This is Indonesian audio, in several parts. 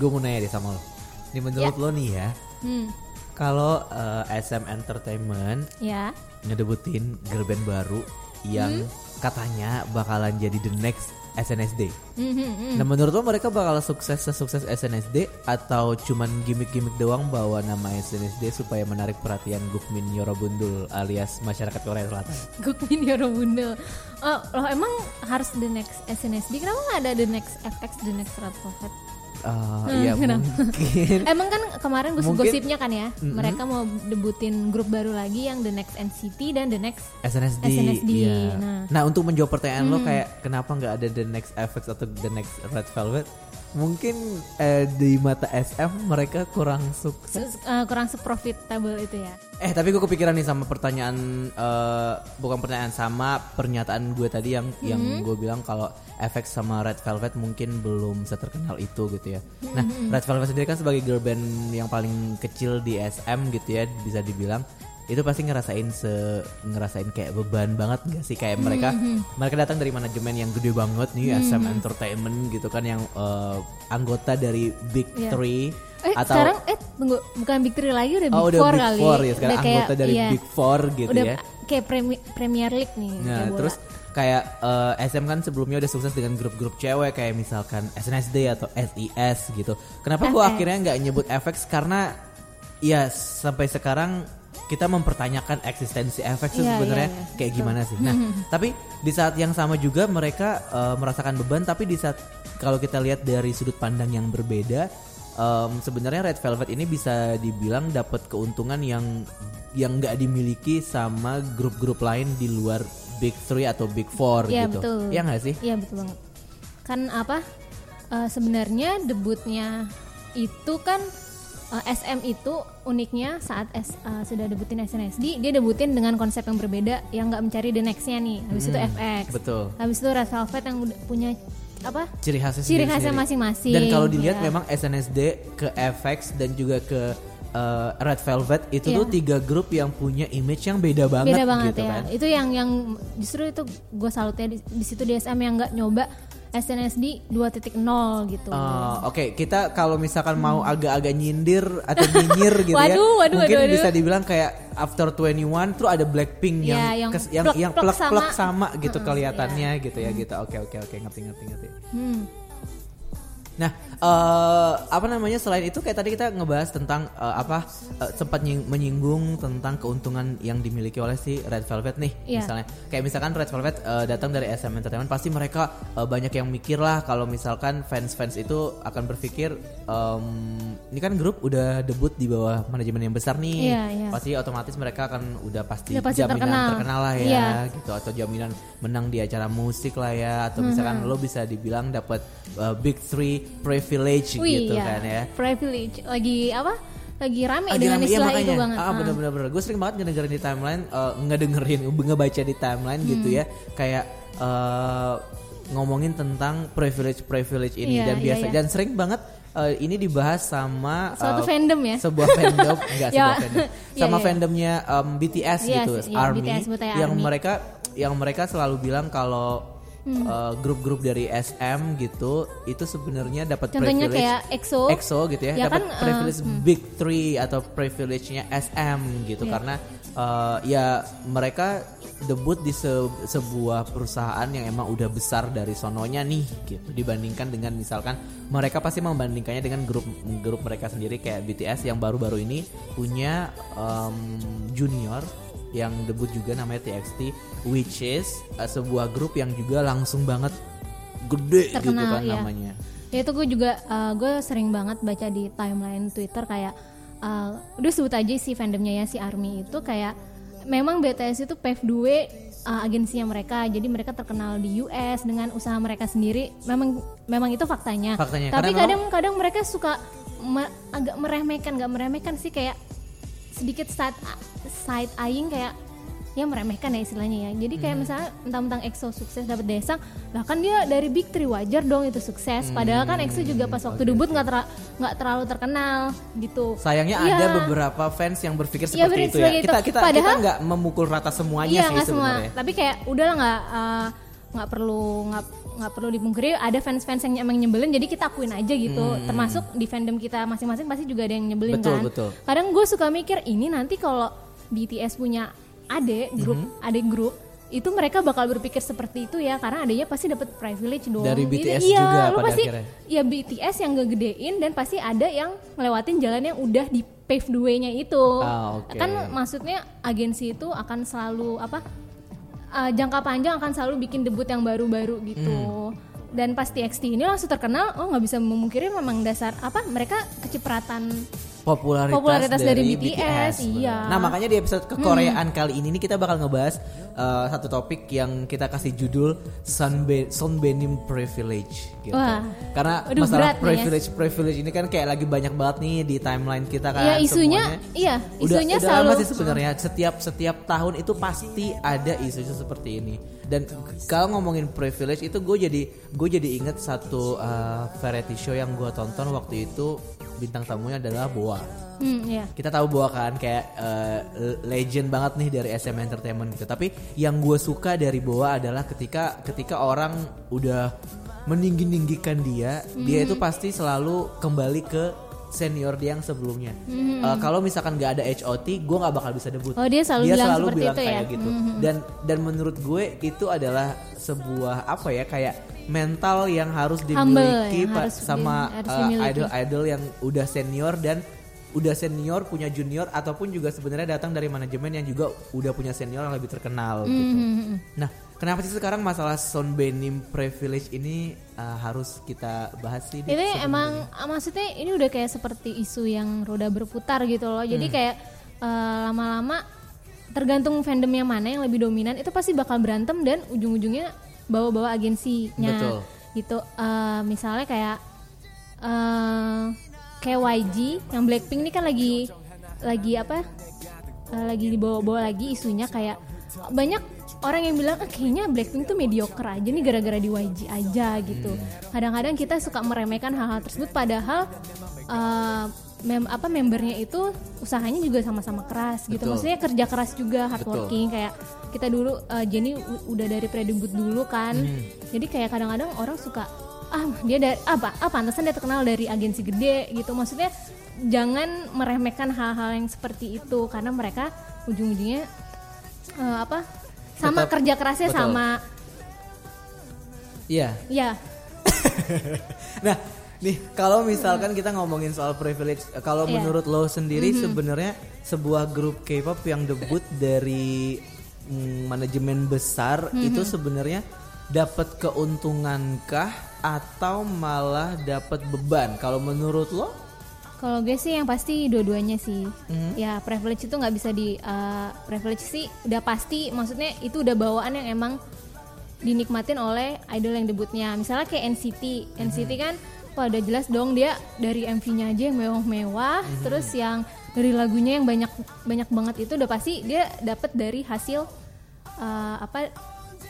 gue mau nanya deh sama lo. Ini menurut lo nih ya, Hmm, kalau eh, SM Entertainment ya. ngedebutin girl band baru yang katanya bakalan jadi the next SNSD. Hmm, hmm, hmm. Nah menurut lo mereka bakal sukses sesukses SNSD atau cuman gimmick-gimmick doang bawa nama SNSD supaya menarik perhatian Gukmin Yorobundul alias masyarakat Korea Selatan? Gukmin Yorobundel. Oh, loh emang harus the next SNSD? Kenapa nggak ada the next FX, the next Red Velvet? Ah, Hmm, Iya kenapa? mungkin. Emang kan kemarin gosip-gosipnya kan ya, mereka mau debutin grup baru lagi yang the next NCT dan the next SNSD. SNSD, iya. nah. Nah. untuk menjawab pertanyaan lo kayak kenapa nggak ada the next FX atau the next Red Velvet? Mungkin eh, di mata SM mereka kurang sukses. se- eh, kurang seprofitable itu ya. Eh tapi gue kepikiran nih sama pertanyaan eh, bukan pertanyaan sama pernyataan gue tadi yang yang gue bilang kalau FX sama Red Velvet mungkin belum seterkenal itu gitu ya. Nah Red Velvet sendiri kan sebagai girl band yang paling kecil di SM gitu ya bisa dibilang itu pasti ngerasain se ngerasain kayak beban banget gak sih kayak mereka mereka datang dari manajemen yang gede banget nih SM Entertainment gitu kan yang eh, anggota dari Big Iya. Three Eh sekarang eh tunggu bukan Big Three lagi udah Big Oh udah Four Big kali. Four ya sekarang Udah kayak- anggota dari iya, Big Four gitu udah ya. kayak Premi- Premier League nih. Nah kayak bola. terus kayak eh, SM kan sebelumnya udah sukses dengan grup-grup cewek kayak misalkan SNSD atau SIS gitu. Kenapa gua FX. akhirnya nggak nyebut FX karena ya sampai sekarang kita mempertanyakan eksistensi FX itu Iya, sebenarnya iya, iya. kayak gimana sih. Nah tapi di saat yang sama juga mereka eh, merasakan beban tapi di saat kalau kita lihat dari sudut pandang yang berbeda em, sebenarnya Red Velvet ini bisa dibilang dapat keuntungan yang yang nggak dimiliki sama grup-grup lain di luar Big Three atau Big Four Iya, gitu. betul. Iya nggak sih? Iya betul banget. Kan apa? eh, sebenarnya debutnya itu kan eh, SM itu uniknya saat S, eh, sudah debutin SNSD, dia debutin dengan konsep yang berbeda yang nggak mencari the next-nya nih. Habis itu FX. Hmm, Betul. Habis itu Red Velvet yang udah punya apa? Ciri khasnya Ciri khasnya masing-masing, Dan kalau dilihat ya. memang SNSD ke FX dan juga ke eh, Red Velvet itu Iya. tuh tiga grup yang punya image yang beda banget, beda banget gitu ya. kan. Itu yang yang justru itu gue salutnya di, di situ di SM yang nggak nyoba SNSD 2.0 gitu. Oh, Oke, kita kalau misalkan mau agak-agak nyindir atau nyinyir gitu ya, Waduh, waduh, mungkin waduh, waduh. bisa dibilang kayak After 21 terus ada Blackpink yang Ya, yang kes- yang plek- yang plek plek-plek sama. sama, gitu Mm-mm, kelihatannya gitu ya gitu. Oke oke oke ngerti ngerti ngerti. Hmm. Nah, eh apa namanya selain itu kayak tadi kita ngebahas tentang eh, apa eh, sempat nying- menyinggung tentang keuntungan yang dimiliki oleh si Red Velvet nih, Iya. misalnya kayak misalkan Red Velvet eh, datang dari SM Entertainment pasti mereka eh, banyak yang mikir lah kalau misalkan fans-fans itu akan berpikir em, ini kan grup udah debut di bawah manajemen yang besar nih, Iya, iya. pasti otomatis mereka akan udah pasti, Udah pasti jaminan terkenal. terkenal lah ya, Iya. gitu atau jaminan menang di acara musik lah ya atau misalkan lo bisa dibilang dapat uh, big three privilege Wih, gitu ya. kan ya Privilege lagi apa? Lagi rame Lagi dengan rame, iya, istilah makanya. itu banget. Ah, Ah. bener bener Gue sering banget ngedengerin di timeline, uh, ngedengerin, ngebaca di timeline gitu Hmm. ya, kayak uh, ngomongin tentang privilege privilege ini Iya, dan iya, biasa iya. dan sering banget uh, ini dibahas sama Suatu uh, fandom ya? sebuah fandom enggak Ya. sebuah fandom Iya, sama iya. fandomnya um, BTS Yes, gitu iya, Army BTS yang Army. mereka yang mereka selalu bilang kalau Hmm. uh, grup-grup dari SM gitu itu sebenarnya dapat Contohnya privilege kayak EXO. EXO gitu ya, Ya dapat kan, uh, privilege big three atau privilege-nya SM gitu Iya. karena uh, ya mereka debut di se- sebuah perusahaan yang emang udah besar dari sononya nih gitu dibandingkan dengan misalkan mereka pasti membandingkannya dengan grup grup mereka sendiri kayak BTS yang baru-baru ini punya um, junior yang debut juga namanya TXT which is uh, sebuah grup yang juga langsung banget gede gitu Terkenal, kan iya. namanya. Ya itu gue juga gue sering banget baca di timeline Twitter kayak uh, udah sebut aja si fandomnya ya si Army itu kayak memang BTS itu pave the way uh, agensinya mereka. Jadi mereka terkenal di US dengan usaha mereka sendiri. Memang memang itu faktanya. Faktanya, Tapi kadang-kadang mereka suka me- agak meremehkan nggak meremehkan sih kayak sedikit side side eyeing kayak ya meremehkan ya istilahnya ya jadi kayak Hmm. misalnya mentang-mentang EXO sukses dapat desang lah kan dia dari Big Three wajar dong itu sukses padahal kan EXO juga pas waktu Hmm, oke, debut nggak tera- nggak terlalu terkenal gitu Sayangnya Iya. ada beberapa fans yang berpikir Iya, seperti bener, itu ya. sebagai Kita itu. kita Padahal- kita nggak memukul rata semuanya iya sih nggak semua sebenarnya. tapi kayak udahlah nggak uh, nggak perlu nggak nggak perlu dipungkiri ada fans-fans yang emang nyebelin jadi kita akuin aja gitu Hmm. termasuk di fandom kita masing-masing pasti juga ada yang nyebelin Betul, kan betul. kadang gue suka mikir ini nanti kalau BTS punya ade grup Hmm. ade grup itu mereka bakal berpikir seperti itu ya karena adanya pasti dapat privilege dong Dari Jadi, BTS iya, juga lu pada pasti akhirnya. ya BTS yang ngegedein dan pasti ada yang ngelewatin jalan yang udah di pave the way-nya itu Ah, oke. kan maksudnya agensi itu akan selalu apa uh, jangka panjang akan selalu bikin debut yang baru-baru gitu Hmm. dan pas TXT ini langsung terkenal oh nggak bisa memungkiri memang dasar apa mereka kecipratan popularitas, Popularitas dari dari, BTS, bener. iya. Nah makanya di episode kekoreaan kali ini nih kita bakal ngebahas uh, satu topik yang kita kasih judul Sunbe Sunbenim Privilege gitu. Wah. Karena Aduh, masalah berat nih ya. privilege privilege ini kan kayak lagi banyak banget nih di timeline kita kan. ya isunya semuanya. iya Udah, isunya udah selalu lama sih sebenarnya setiap setiap tahun itu pasti ada isu-isu seperti ini dan kalau ngomongin privilege itu gue jadi gue jadi inget satu uh, variety show yang gue tonton waktu itu bintang tamunya adalah Boa hmm, iya. kita tahu bahwa kan kayak uh, legend banget nih dari SM Entertainment gitu. Tapi yang gue suka dari Boa adalah ketika ketika orang udah meninggi-ninggikan dia, dia itu pasti selalu kembali ke senior dia yang sebelumnya. Uh, kalau misalkan nggak ada HOT, gue nggak bakal bisa debut. Oh, dia selalu bilang seperti itu ya? kayak gitu. Dan dan menurut gue itu adalah sebuah apa ya kayak mental yang harus Humble, dimiliki yang pa- harus sama di- harus uh, idol-idol yang udah senior dan udah senior punya junior ataupun juga sebenarnya datang dari manajemen yang juga udah punya senior yang lebih terkenal Hmm, gitu. Nah, kenapa sih sekarang masalah Sunbenim privilege ini uh, harus kita bahas sih? Ini sebenarnya? emang ah, maksudnya ini udah kayak seperti isu yang roda berputar gitu loh. Jadi Hmm. kayak eh, lama-lama tergantung fandom yang mana yang lebih dominan itu pasti bakal berantem dan ujung-ujungnya bawa-bawa agensinya. Betul. Gitu. Eh, misalnya kayak eh kayak YG yang Blackpink ini kan lagi lagi apa? eh, lagi dibawa-bawa lagi isunya kayak banyak orang yang bilang ah, kayaknya Blackpink tuh mediocre aja nih gara-gara di YG aja gitu. Kadang-kadang kita suka meremehkan hal-hal tersebut padahal eh, mem apa membernya itu usahanya juga sama-sama keras gitu. Betul. Maksudnya kerja keras juga hardworking kayak kita dulu eh, Jenny udah dari predebut dulu kan. Jadi kayak kadang-kadang orang suka ah dia dari apa ah pantesan dia terkenal dari agensi gede gitu. Maksudnya jangan meremehkan hal-hal yang seperti itu karena mereka ujung-ujungnya eh, apa sama Tetap- kerja kerasnya betul. sama Iya. ya Nah, nih kalau misalkan kita ngomongin soal privilege, kalau Iya. menurut lo sendiri sebenarnya sebuah grup K-pop yang debut dari mm, manajemen besar itu sebenarnya dapat keuntungankah atau malah dapat beban? Kalau menurut lo? Kalau gue sih yang pasti dua-duanya sih. Ya privilege itu nggak bisa di uh, privilege sih udah pasti maksudnya itu udah bawaan yang emang dinikmatin oleh idol yang debutnya. Misalnya kayak NCT. NCT kan udah jelas dong dia dari MV-nya aja yang mewah-mewah, terus yang dari lagunya yang banyak banyak banget itu udah pasti dia dapat dari hasil uh, apa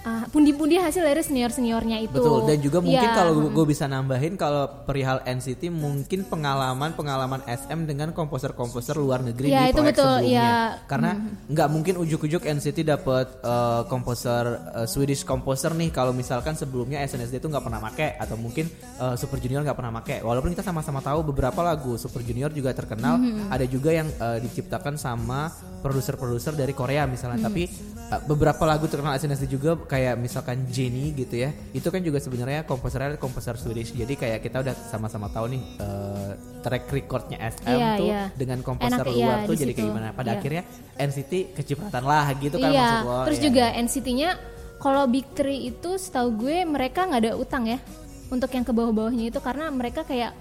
uh, pundi-pundi hasil dari senior-seniornya itu. Betul. Dan juga mungkin Ya, kalau gue bisa nambahin kalau perihal NCT mungkin pengalaman pengalaman SM dengan komposer-komposer luar negeri Ya, di itu proyek betul, sebelumnya. ya. Karena nggak mungkin ujuk-ujuk NCT dapat eh, komposer eh, Swedish komposer nih kalau misalkan sebelumnya SNSD itu nggak pernah make atau mungkin eh, Super Junior nggak pernah make. Walaupun kita sama-sama tahu beberapa lagu Super Junior juga terkenal, Mm-hmm. ada juga yang eh, diciptakan sama produser-produser dari Korea misalnya. Mm-hmm. Tapi eh, beberapa lagu terkenal SNSD juga kayak misalkan Jenny gitu ya. Itu kan juga sebenarnya komposernya komposer Swedish. Jadi kayak kita udah sama-sama tahu nih eh, track recordnya SM Iya, tuh iya. dengan komposer Enak, luar iya, tuh di jadi kayak situ. gimana. Pada Iya. akhirnya NCT kecipratan lah gitu kan iya. maksud lo. Terus ya. juga NCT-nya kalau Big Three itu setahu gue mereka nggak ada utang ya untuk yang ke bawah-bawahnya itu karena mereka kayak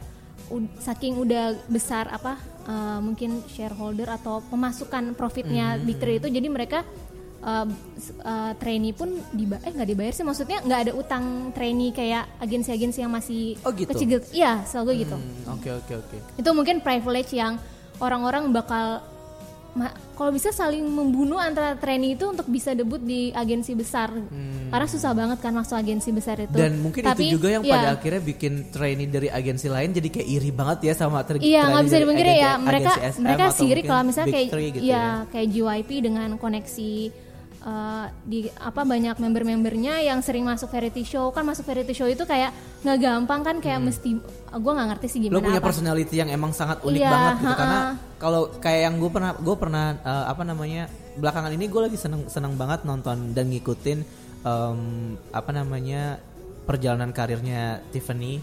saking udah besar apa eh, mungkin shareholder atau pemasukan profitnya Hmm. Big Three itu jadi mereka eh, s- eh, trainee pun diba eh nggak dibayar sih maksudnya nggak ada utang trainee kayak agensi-agensi yang masih Oh, gitu? kecil iya selalu gitu. Hmm, Oke oke oke. itu mungkin privilege yang orang-orang bakal kalau bisa saling membunuh antara trainee itu untuk bisa debut di agensi besar. Karena susah banget kan masuk agensi besar itu. Hmm. Dan mungkin Tapi, itu juga yang ya, pada akhirnya bikin trainee dari agensi lain jadi kayak iri banget ya sama ter- Iya nggak bisa dipungkiri ya. mereka mereka sirik kalau misalnya kayak gitu ya, kayak JYP dengan koneksi uh, di apa banyak member-membernya yang sering masuk variety show kan masuk variety show itu kayak nggak gampang kan kayak mesti gue nggak ngerti sih lo gimana punya apa. personality yang emang sangat unik Iya, banget gitu ha-ha. karena kalau kayak yang gue pernah gue pernah eh, apa namanya belakangan ini gue lagi seneng seneng banget nonton dan ngikutin em, apa namanya perjalanan karirnya Tiffany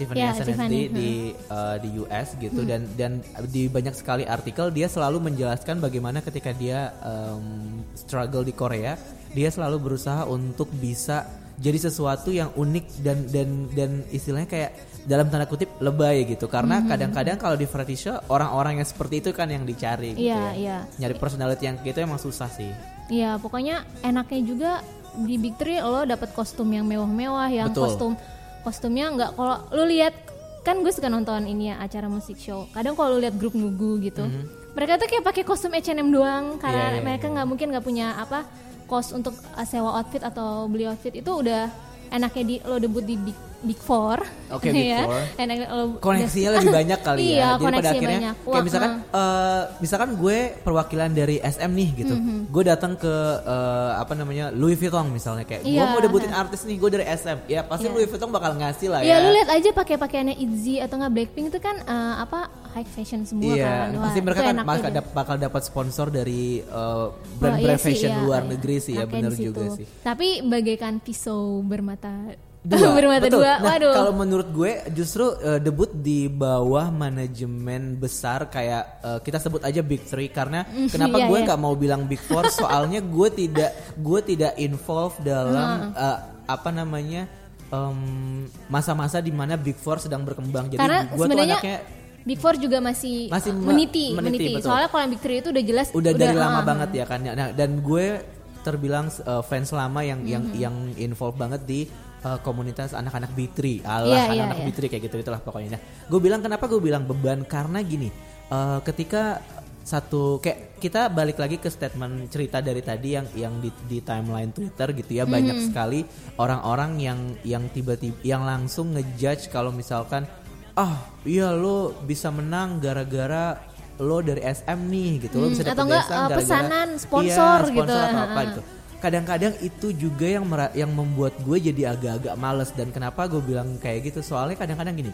Tiffany Ya, SNSD Tiffany, di eh, di US gitu dan dan di banyak sekali artikel dia selalu menjelaskan bagaimana ketika dia em, struggle di Korea dia selalu berusaha untuk bisa jadi sesuatu yang unik dan dan dan istilahnya kayak dalam tanda kutip lebay gitu karena kadang-kadang kalau di variety show orang-orang yang seperti itu kan yang dicari gitu Iya, ya. iya. nyari personality yang gitu emang susah sih Iya, pokoknya enaknya juga di Big Three lo dapet kostum yang mewah-mewah, yang Betul. kostum kostumnya nggak kalau lu lihat kan gue suka nonton ini ya acara musik show. Kadang kalau lu lihat grup nugu gitu, mereka tuh kayak pakai kostum H&M doang karena Mhm. Iya, iya, mereka nggak mungkin nggak punya apa kos untuk uh, sewa outfit atau beli outfit itu udah enaknya di lo debut di Big Big Four. Oke, Big ya. Four. Enaknya lo koneksinya lebih banyak kali Iya, ya. Jadi pada akhirnya banyak. kayak Wah, misalkan eh, misalkan gue perwakilan dari SM nih gitu. Mhm. Gue datang ke eh, apa namanya Louis Vuitton misalnya kayak gue Iya, mau debutin artis nih gue dari SM. Ya pasti Iya. Louis Vuitton bakal ngasih lah Ya ya. lu lihat aja pakai pakaiannya ITZY atau nggak Blackpink itu kan eh, apa high fashion semua Iya, kan. Wah, pasti mereka kan bakal, dap- bakal dapat sponsor dari eh, Wah, brand-brand iya sih, fashion iya, luar iya. negeri sih ya, situ. juga sih. Tapi bagaikan pisau bermata Dua, bermata betul. dua. Nah, Waduh. kalau menurut gue justru eh, debut di bawah manajemen besar kayak eh, kita sebut aja Big Three karena kenapa iya, gue iya. nggak mau bilang Big Four soalnya gue tidak gue tidak involve dalam eh, apa namanya masa-masa di mana Big Four sedang berkembang. Jadi Karena gue tuh anaknya Big Four juga masih, Masih uh, me- meniti, meniti, meniti. betul. Soalnya kalau yang Big Three itu udah jelas udah dari lama ah, banget ya kan. Nah, dan gue terbilang uh, fans lama yang yang Mm-hmm. yang involved banget di uh, komunitas anak-anak B3. Alah Iya, iya, anak-anak iya. B3 kayak gitu itulah pokoknya. Nah, gue bilang kenapa gue bilang beban karena gini. uh, ketika satu kayak kita balik lagi ke statement cerita dari tadi yang yang di, di timeline Twitter gitu ya banyak Mm-hmm. sekali orang-orang yang yang tiba-tiba yang langsung ngejudge kalau misalkan ah iya lo bisa menang gara-gara lo dari SM nih gitu lo Hmm, bisa atau dapat enggak, desa uh, gara-gara- pesanan, Iya, sponsor gitu. sponsor atau apa gitu kadang-kadang itu juga yang yang membuat gue jadi agak-agak males dan kenapa gue bilang kayak gitu soalnya kadang-kadang gini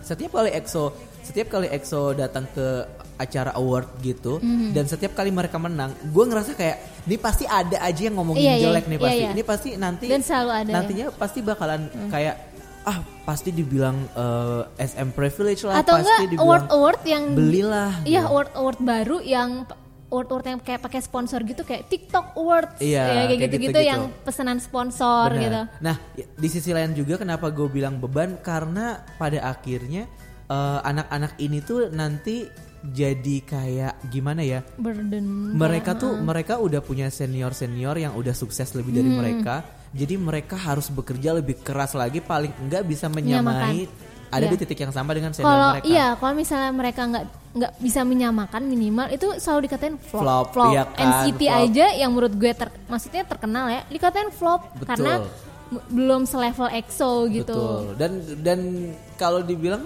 setiap kali EXO setiap kali EXO datang ke acara award gitu Mhm. dan setiap kali mereka menang gue ngerasa kayak ini pasti ada aja yang ngomongin Iya, iya, jelek nih iya, pasti iya. ini pasti nanti Dan selalu ada ya. nantinya pasti bakalan kayak ah pasti dibilang eh, SM privilege lah Atau pasti enggak award award yang belilah Iya gitu. award award baru yang award award yang kayak pakai sponsor gitu kayak TikTok Awards Iya, ya, kayak kayak gitu-gitu gitu-gitu. yang pesanan sponsor Benar. gitu. Nah, y- di sisi lain juga kenapa gue bilang beban karena pada akhirnya eh, anak-anak ini tuh nanti jadi kayak gimana ya? Burden. Mereka tuh mereka udah punya senior-senior yang udah sukses lebih dari Hmm. mereka. Jadi mereka harus bekerja lebih keras lagi paling enggak bisa menyamai ada Iya. di titik yang sama dengan senior Kalau mereka. iya, kalau misalnya mereka nggak nggak bisa menyamakan minimal itu selalu dikatain flop. Flop, iya kan, NCT flop. aja yang menurut gue ter, maksudnya terkenal ya, dikatain flop Betul. karena belum selevel EXO gitu. Betul. Dan dan kalau dibilang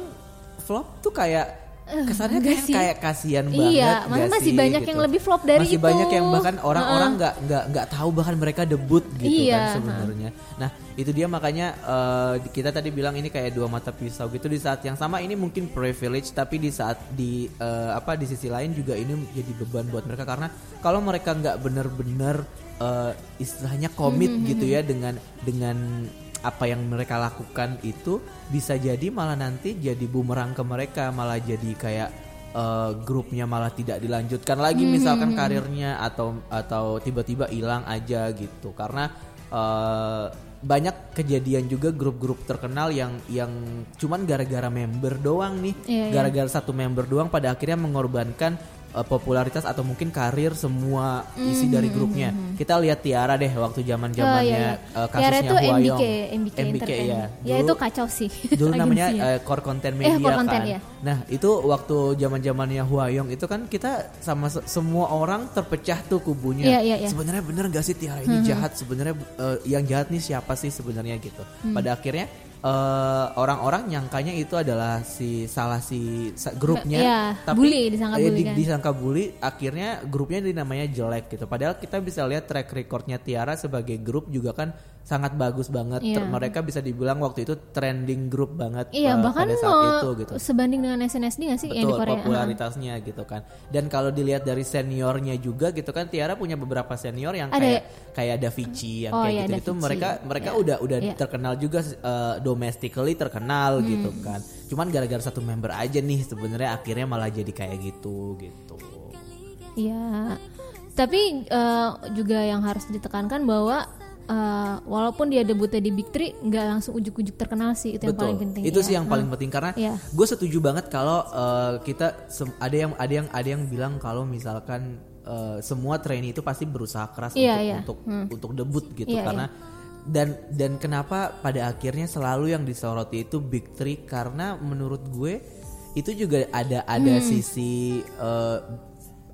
flop tuh kayak kesannya enggak kayak sih. kayak kasihan Iya, banget. nggak masih sih, banyak gitu. yang lebih flop dari masih itu. banyak yang bahkan orang-orang nggak nggak nggak tahu bahkan mereka debut gitu Iya, kan sebenarnya. Nah itu dia makanya eh, kita tadi bilang ini kayak dua mata pisau gitu di saat yang sama ini mungkin privilege tapi di saat di eh, apa di sisi lain juga ini jadi beban buat mereka karena kalau mereka nggak benar-benar eh, istilahnya komit Mm-hmm, gitu ya dengan dengan apa yang mereka lakukan itu bisa jadi malah nanti jadi bumerang ke mereka malah jadi kayak eh, grupnya malah tidak dilanjutkan lagi misalkan karirnya atau atau tiba-tiba hilang aja gitu. Karena eh, banyak kejadian juga grup-grup terkenal yang yang cuman gara-gara member doang nih. Iya, iya. gara-gara satu member doang pada akhirnya mengorbankan eh, popularitas atau mungkin karir semua isi dari grupnya kita lihat Tiara deh waktu zaman Mm-hmm. Oh, zamannya iya, iya. eh, Tiara kasusnya itu Huayong MBK, MBK, MBK ya Ya itu kacau sih. dulu namanya eh, core content Eh, media core content, kan. ya. Nah itu waktu zaman zamannya Huayong itu kan kita sama se- semua orang terpecah tuh kubunya. Iya, iya, iya. Sebenarnya bener gak sih Tiara ini jahat? Sebenarnya eh, yang jahat nih siapa sih sebenarnya gitu. Hmm. Pada akhirnya eh, orang-orang nyangkanya itu adalah si salah si sa- grupnya Iya, bully, disangka eh, bully di- kan. disangka bully akhirnya grupnya dinamanya jelek gitu padahal kita bisa lihat track recordnya Tiara sebagai grup juga kan sangat bagus banget. Ter- mereka bisa dibilang waktu itu trending grup banget Iya, eh, bahkan pada saat itu gitu sebanding dengan SNSD nggak sih yang di Betul Korea? popularitasnya gitu kan. Dan kalau dilihat dari seniornya juga gitu kan Tiara punya beberapa senior yang Ada- kayak kayak Davichi yang Oh, kayak iya, gitu itu mereka mereka Iya. udah udah Iya. terkenal juga uh, domestically terkenal Hmm. gitu kan. Cuman gara-gara satu member aja nih sebenarnya akhirnya malah jadi kayak gitu gitu. Iya. Tapi eh, juga yang harus ditekankan bahwa eh, walaupun dia debutnya di Big Three nggak langsung ujuk-ujuk terkenal sih itu yang paling penting. Itu Iya. sih yang paling Hmm. penting karena Iya. gue setuju banget kalau uh, kita ada yang ada yang ada yang bilang kalau misalkan uh, semua trainee itu pasti berusaha keras Iya, untuk iya. untuk untuk debut gitu Iya, karena dan dan kenapa pada akhirnya selalu yang disoroti itu big three karena menurut gue itu juga ada ada Hmm. sisi uh,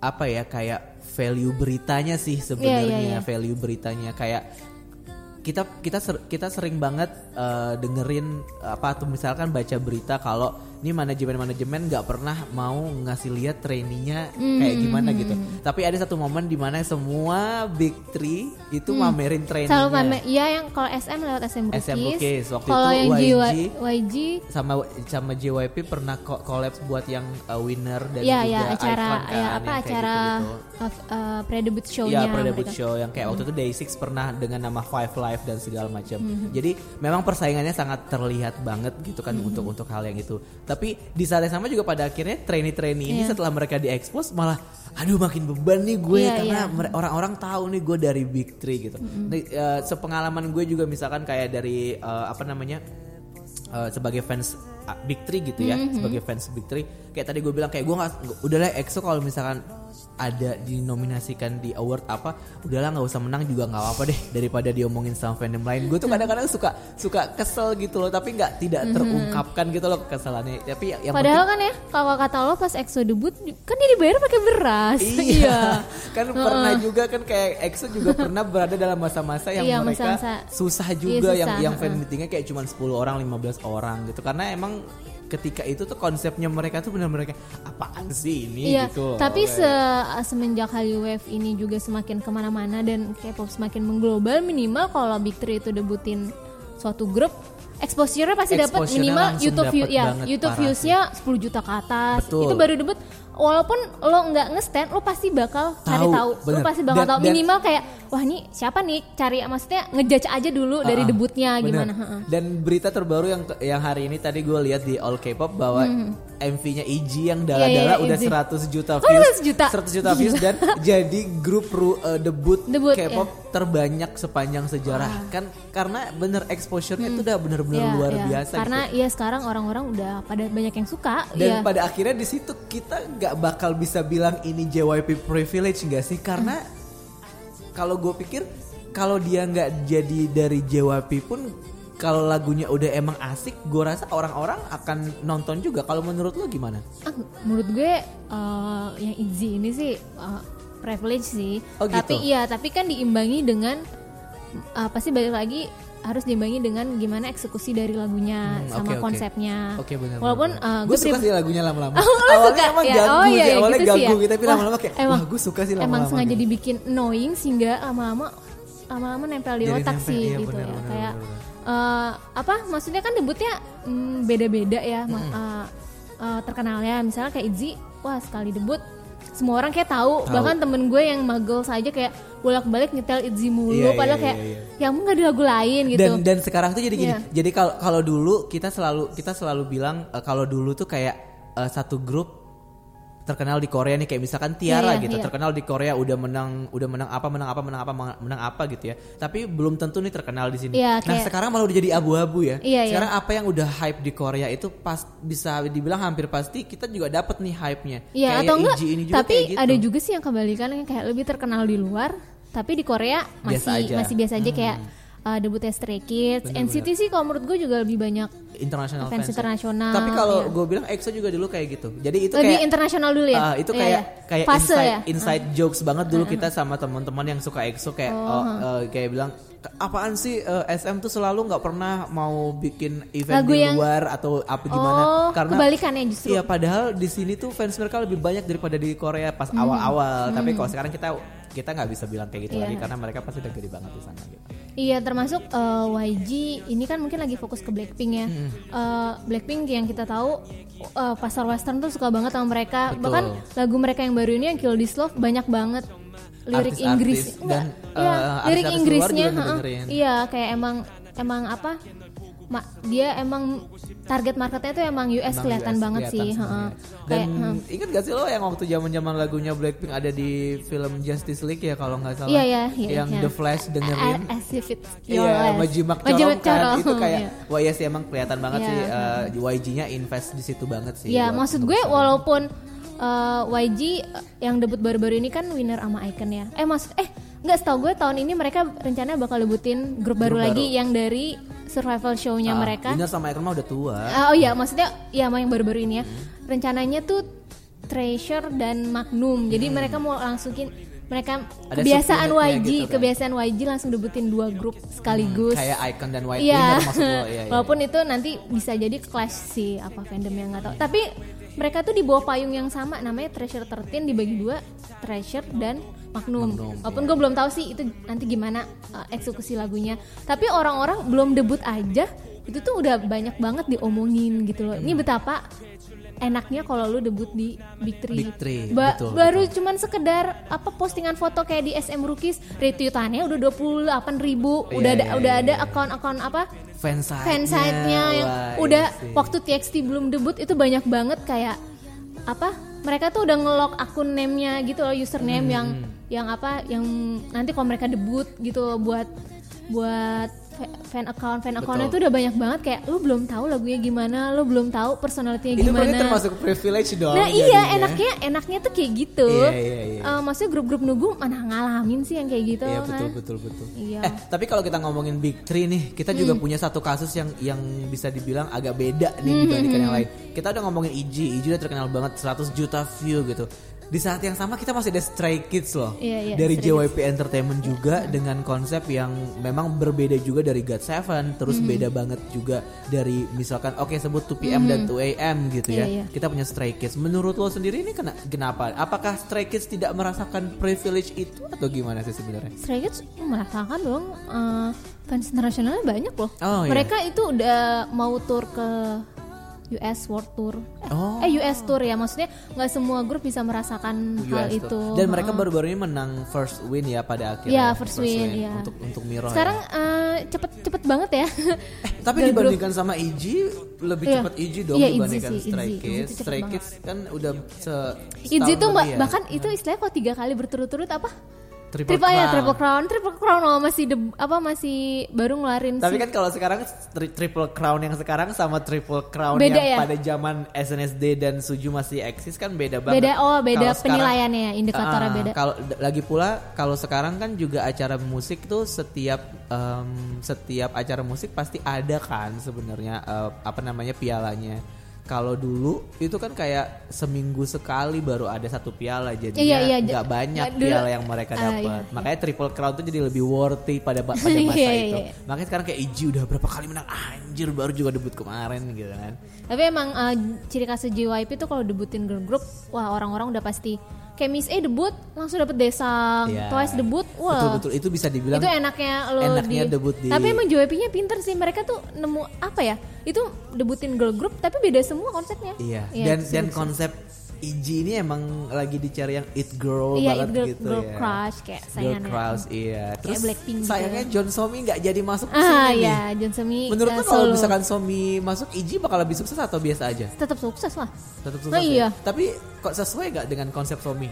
apa ya kayak value beritanya sih sebenarnya iya, iya. value beritanya kayak kita kita ser- kita sering banget uh, dengerin apa tuh misalkan baca berita kalau ini manajemen manajemen nggak pernah mau ngasih lihat trainee-nya kayak gimana gitu. Tapi ada satu momen di mana semua big three itu mamerin Selalu trainee-nya. pamer, iya yang kalau SM lewat SM Bookies. SM Bookies. Waktu Kalau itu yang YG, YG sama sama JYP pernah co- collabs buat yang uh, winner dan ya juga ya acara icon kan, ya apa acara gitu-gitu. uh, uh, pre-debut show-nya Iya pre-debut mereka. show yang kayak waktu itu Day6 pernah dengan nama Five Live dan segala macam. Jadi memang persaingannya sangat terlihat banget gitu kan untuk untuk hal yang itu. Tapi di saat yang sama juga pada akhirnya trainee-trainee ini Iya. setelah mereka diekspos malah aduh makin beban nih gue Iya, karena iya. mere- orang-orang tahu nih gue dari Big Three gitu. Nah, eh, sepengalaman gue juga misalkan kayak dari eh, apa namanya eh, sebagai fans Big Three gitu ya, sebagai fans Big Three, kayak tadi gue bilang kayak gue nggak, udahlah EXO kalau misalkan ada dinominasikan di award apa, udahlah nggak usah menang juga nggak apa-apa deh daripada diomongin sama fandom lain. Gue tuh kadang-kadang suka suka kesel gitu loh, tapi nggak tidak terungkapkan gitu loh kekesalannya. Tapi ya- yang Padahal kan ya kalau kata lo pas EXO debut kan dia dibayar pakai beras. Iya, kan pernah juga kan kayak EXO juga pernah berada dalam masa-masa yang Iya, mereka masa-masa- susah iya, juga yang susah, yang fan heeh. meetingnya kayak cuma 10 orang, 15 orang gitu. Karena emang ketika itu tuh konsepnya mereka tuh benar-benar kayak apaan sih ini Iya, gitu. tapi se semenjak Hallyu Wave ini juga semakin ke mana-mana dan K-pop semakin mengglobal, minimal kalau Big Three itu debutin suatu grup, exposure-nya pasti dapat minimal YouTube view, ya YouTube views-nya 10 juta ke atas. Betul. Itu baru debut. Walaupun lo nggak nge-stand, lo pasti bakal cari Tahu, tahu. Lo pasti bakal Dan- tahu dan- minimal kayak wah ini siapa nih? Cari maksudnya ngejudge aja dulu dari Ah, debutnya bener. gimana. Dan berita terbaru yang yang hari ini tadi gue lihat di All K-pop bahwa MV-nya EG yang dala-dala Hmm. Iya, iya, udah EG. 100 juta Oh, views. 100 juta? 100 juta views dan jadi grup ru- eh, debut, Debut, K-pop terbanyak sepanjang sejarah. Kan karena bener exposure-nya itu udah bener-bener Iya, luar iya. biasa Karena gitu. ya sekarang orang-orang udah pada banyak yang suka. Dan Iya. pada akhirnya di situ kita nggak bakal bisa bilang ini JYP privilege nggak sih? Karena kalau gue pikir kalau dia nggak jadi dari JYP pun kalau lagunya udah emang asik, gue rasa orang-orang akan nonton juga. Kalau menurut lo gimana? Ah, menurut gue eh, yang easy ini sih eh, privilege sih. Oh, gitu. Tapi iya, tapi kan diimbangi dengan eh, pasti balik lagi harus diimbangi dengan gimana eksekusi dari lagunya Hmm, sama oke. konsepnya. Oke benar. Walaupun eh, gue suka sih lagunya lama-lama. Oh, awalnya suka? emang Ya, ganggu oh, sih, iya, awalnya gitu sih ganggu ya. tapi lama-lama kayak emang- wah gue suka sih lama-lama. Emang sengaja gitu. dibikin annoying sehingga lama-lama lama-lama nempel di Jadi otak nempel, sih iya, gitu benar, ya. benar, Kayak benar, eh, apa maksudnya kan debutnya mm, beda-beda ya ma- eh, eh, terkenalnya misalnya kayak Izzy wah sekali debut semua orang kayak tahu, Tahu. bahkan temen gue yang magel saja kayak bolak-balik nyetel Izzy mulu Iya, padahal iya, kayak iya, ya ampun nggak ada lagu lain gitu Dan dan sekarang tuh jadi gini. Iya. Jadi kalau kalau dulu kita selalu kita selalu bilang eh, kalau dulu tuh kayak eh, satu grup terkenal di Korea nih kayak misalkan Tiara Iya, iya, gitu iya. terkenal di Korea udah menang udah menang apa menang apa menang apa menang apa gitu ya tapi belum tentu nih terkenal di sini Iya, nah kayak- sekarang malah udah jadi abu-abu ya Iya, iya. sekarang apa yang udah hype di Korea itu pas bisa dibilang hampir pasti kita juga dapat nih hype-nya Iya Kayak atau enggak ini juga tapi kayak gitu. ada juga sih yang kebalikan kayak lebih terkenal di luar tapi di Korea Biasa masih aja. masih biasa aja kayak Hmm. Uh, debutnya Stray Kids, Bener-bener. NCT sih kalau menurut gue juga lebih banyak internasional fans fans ya. internasional, tapi kalau iya. gue bilang EXO juga dulu kayak gitu jadi itu lebih kayak internasional dulu ya. Ah, itu Iya, kayak iya. kayak Fase inside, ya. inside jokes banget dulu kita sama teman-teman yang suka EXO kayak Oh, oh, eh, kayak bilang apaan sih eh, SM tuh selalu nggak pernah mau bikin event Lagu di yang- luar atau apa gimana Oh, karena kebalikannya justru. Iya padahal di sini tuh fans mereka lebih banyak daripada di Korea pas awal-awal. Tapi kalau sekarang kita kita nggak bisa bilang kayak gitu Hmm. Iya. lagi karena mereka pasti udah gede banget di sana gitu. Iya termasuk eh, YG ini kan mungkin lagi fokus ke Blackpink ya. Eh, Blackpink yang kita tahu eh, pasar western tuh suka banget sama mereka. Betul. Bahkan lagu mereka yang baru ini yang Kill This Love banyak banget lirik Artis-artis Inggris dan, Enggak, iya, eh, lirik artis-artis luar Inggrisnya ngedengerin. iya kayak emang emang apa ma- dia emang target marketnya tuh emang US Emang kelihatan US banget kelihatan sih sebenarnya. heeh. Dan kayak ingat gak sih lo yang waktu zaman-zaman lagunya Blackpink ada di film Justice League ya kalau nggak salah. Iya, iya, iya, Yang iya. The Flash dengerin. As if it's your Iya. Majimak Corong kan itu kayak iya. wah ya sih emang kelihatan banget Iya. sih uh, YG-nya invest di situ banget sih. Ya buat- maksud gue walaupun uh, YG yang debut baru-baru ini kan winner sama Icon ya. Eh maksud eh nggak setahu gue tahun ini mereka rencananya bakal debutin grup baru Grup lagi baru. yang dari survival show-nya Ah, mereka. Winner sama Icon mah udah tua. Ah, oh iya maksudnya ya sama yang baru-baru ini ya. Rencananya tuh Treasure dan Magnum. Jadi mereka mau langsukin mereka Hmm. Ada kebiasaan YG, gitu kan. kebiasaan YG langsung debutin dua grup sekaligus. Kayak Icon dan White Iya. Winner maksud lo. Iya, iya. Walaupun itu nanti bisa jadi clash sih apa fandom yang nggak tahu. Tapi mereka tuh di bawah payung yang sama namanya Treasure 13 dibagi dua Treasure dan Magnum. Magnum, Walaupun gue belum tahu sih itu nanti gimana uh, eksekusi lagunya. Tapi orang-orang belum debut aja itu tuh udah banyak banget diomongin gitu loh. Hmm. Ini betapa enaknya kalau lu debut di Big Three. Big Three, Ba- betul, baru cuman sekedar apa postingan foto kayak di SM Rookies retweetannya udah 28 ribu Iya, udah ada iya, udah iya, ada iya. akun-akun apa fansite-nya. fansite-nya yang wah, udah iya sih. waktu TXT belum debut itu banyak banget kayak apa mereka tuh udah nge-lock akun name-nya gitu loh username Hmm, yang yang apa yang nanti kalau mereka debut gitu buat buat fan account fan accountnya tuh udah banyak banget kayak lu belum tahu lagunya gimana lu belum tahu personality-nya itu gimana berarti termasuk privilege dong. Nah iya jadinya. enaknya enaknya tuh kayak gitu. Iya, iya, iya. Eh, maksudnya grup-grup nunggu mana ngalamin sih yang kayak gitu Iya kan? betul betul betul. Iya. Eh tapi kalau kita ngomongin Big Three nih, kita juga punya satu kasus yang yang bisa dibilang agak beda nih dibandingkan yang lain. Kita udah ngomongin IG, IG udah terkenal banget 100 juta view gitu. Di saat yang sama kita masih ada Stray Kids loh. Iya, iya, dari Stray JYP Entertainment juga dengan konsep yang memang berbeda juga dari God Seven, terus beda banget juga dari misalkan oke sebut 2PM dan 2AM gitu ya. Iya, iya. Kita punya Stray Kids. Menurut lo sendiri ini kena, kenapa? Apakah Stray Kids tidak merasakan privilege itu atau gimana sih sebenarnya? Stray Kids merasakan dong eh, fans internasionalnya banyak loh. Oh, iya. Mereka itu udah mau tour ke US World Tour. Eh, Oh. eh, US Tour ya maksudnya nggak semua grup bisa merasakan hal US itu. Dan mereka baru-baru ini menang first win ya pada akhirnya. Iya, first win, iya. Untuk untuk Miro. sekarang ya. eh, cepet cepet banget ya. Tapi girl group. dibandingkan sama IG lebih Iya. cepat IG dong Itzy dibandingkan sih, Stray Kids. cepet Stray. Kids kan udah se setahun tuh ya. bahkan itu istilahnya kok tiga kali berturut-turut apa? Triple Triple ya, Crown. triple crown, triple crown oh, masih deb- apa masih baru ngeluarin Tapi si- kan kalau sekarang tri- triple crown yang sekarang sama triple crown Beda yang ya? pada zaman SNSD dan Suju masih eksis kan beda banget. beda oh beda sekarang- penilaiannya ya, indikatornya Ah, beda. Kalau lagi pula kalau sekarang kan juga acara musik tuh setiap em, setiap acara musik pasti ada kan sebenarnya eh, apa namanya pialanya. Kalau dulu itu kan kayak seminggu sekali baru ada satu piala jadi Iya, iya, nggak banyak dulu- piala yang mereka Ah, dapat. iya. Makanya triple crown tuh jadi lebih worthy pada pada masa Iya, itu. iya. Makanya sekarang kayak Iji udah berapa kali menang anjir baru juga debut kemarin gitu kan. Tapi emang uh, ciri khas JYP itu kalau debutin girl group, wah orang-orang udah pasti kayak Miss A debut langsung dapet desang, Iya. Twice debut, wah. Betul betul itu bisa dibilang Itu enaknya lo enaknya di, debut di- Tapi emang JYP-nya pinter sih, mereka tuh nemu apa ya? Itu debutin girl group tapi beda semua konsepnya. Iya. Iya, dan dan konsep IG ini emang lagi dicari yang it girl Iya, banget it girl- gitu girl ya. crush kayak Girl crush iya. Terus Blackpink gitu. sayangnya John Somi nggak jadi masuk ke Ah sini ya, nih. John Semi Menurut uh, lo kalau misalkan Somi masuk IG bakal lebih sukses atau biasa aja? tetap sukses lah. Tetap Oh, sukses. iya. ya? Tapi kok sesuai nggak dengan konsep Somi?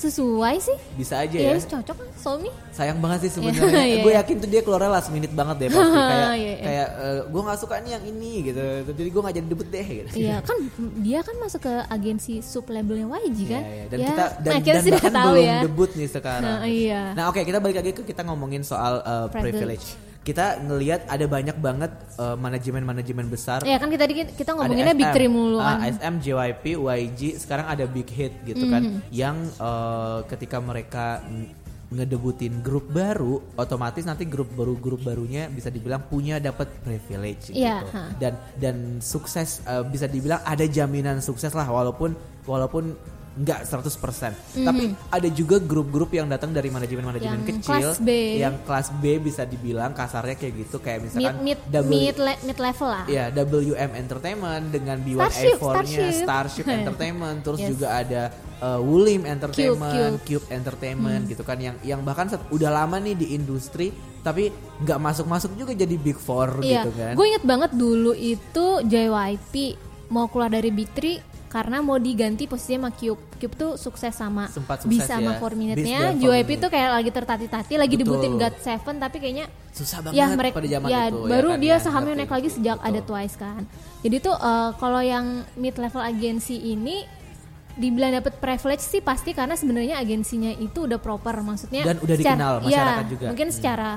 Sesuai sih. Bisa aja Iya, ya. cocok kan Somi. Sayang banget sih sebenarnya. Iya, gue iya. yakin tuh dia keluar last minute banget deh pasti kayak Iya, iya. kayak gue nggak suka nih yang ini gitu. Jadi gue nggak jadi debut deh gitu. Iya kan dia kan masuk ke agensi sub labelnya YG kan. Iya, iya. Dan Ya, kita dan, nah, kita dan bahkan tahu belum ya. debut nih sekarang. Nah, iya. Nah, oke kita balik lagi ke kita ngomongin soal uh, privilege. Privilege. Kita ngelihat ada banyak banget uh, manajemen-manajemen besar. Ya kan kita tadi kita ngomonginnya Big Three mulu ah, kan. SM, JYP, YG, sekarang ada Big Hit gitu kan, Mhm. yang uh, ketika mereka mm, ngedebutin grup baru, otomatis nanti grup baru grup barunya bisa dibilang punya dapat privilege gitu. ha. Dan dan sukses eh, bisa dibilang ada jaminan sukses lah walaupun walaupun nggak 100%. Tapi ada juga grup-grup yang datang dari manajemen-manajemen Yang kecil kelas B. yang kelas B bisa dibilang kasarnya kayak gitu kayak misalkan mid W- mid, le- mid level lah Ya, WM Entertainment dengan Starship, B1A4-nya Starship. Starship, Entertainment, terus Yes. juga ada uh, Wulim Entertainment, Cube. Hmm. Cube, Entertainment gitu kan yang yang bahkan set- udah lama nih di industri tapi nggak masuk-masuk juga jadi Big Four Iya, gitu kan. gue inget banget dulu itu JYP mau keluar dari Big Three karena mau diganti posisinya sama Cube. Cube tuh sukses sama Sempat sukses bisa sama ya. 4 Bis minute-nya. dan 4 JYP tuh kayak lagi tertati-tati, lagi Betul. debutin God Seven tapi kayaknya Susah banget ya mereka pada zaman ya itu baru kan, dia ya, sahamnya naik lagi sejak Betul. ada Twice kan. Jadi tuh eh, kalau yang mid level agensi ini dibilang dapat privilege sih pasti karena sebenarnya agensinya itu udah proper maksudnya Dan udah secara- dikenal masyarakat ya, juga. mungkin Hmm. secara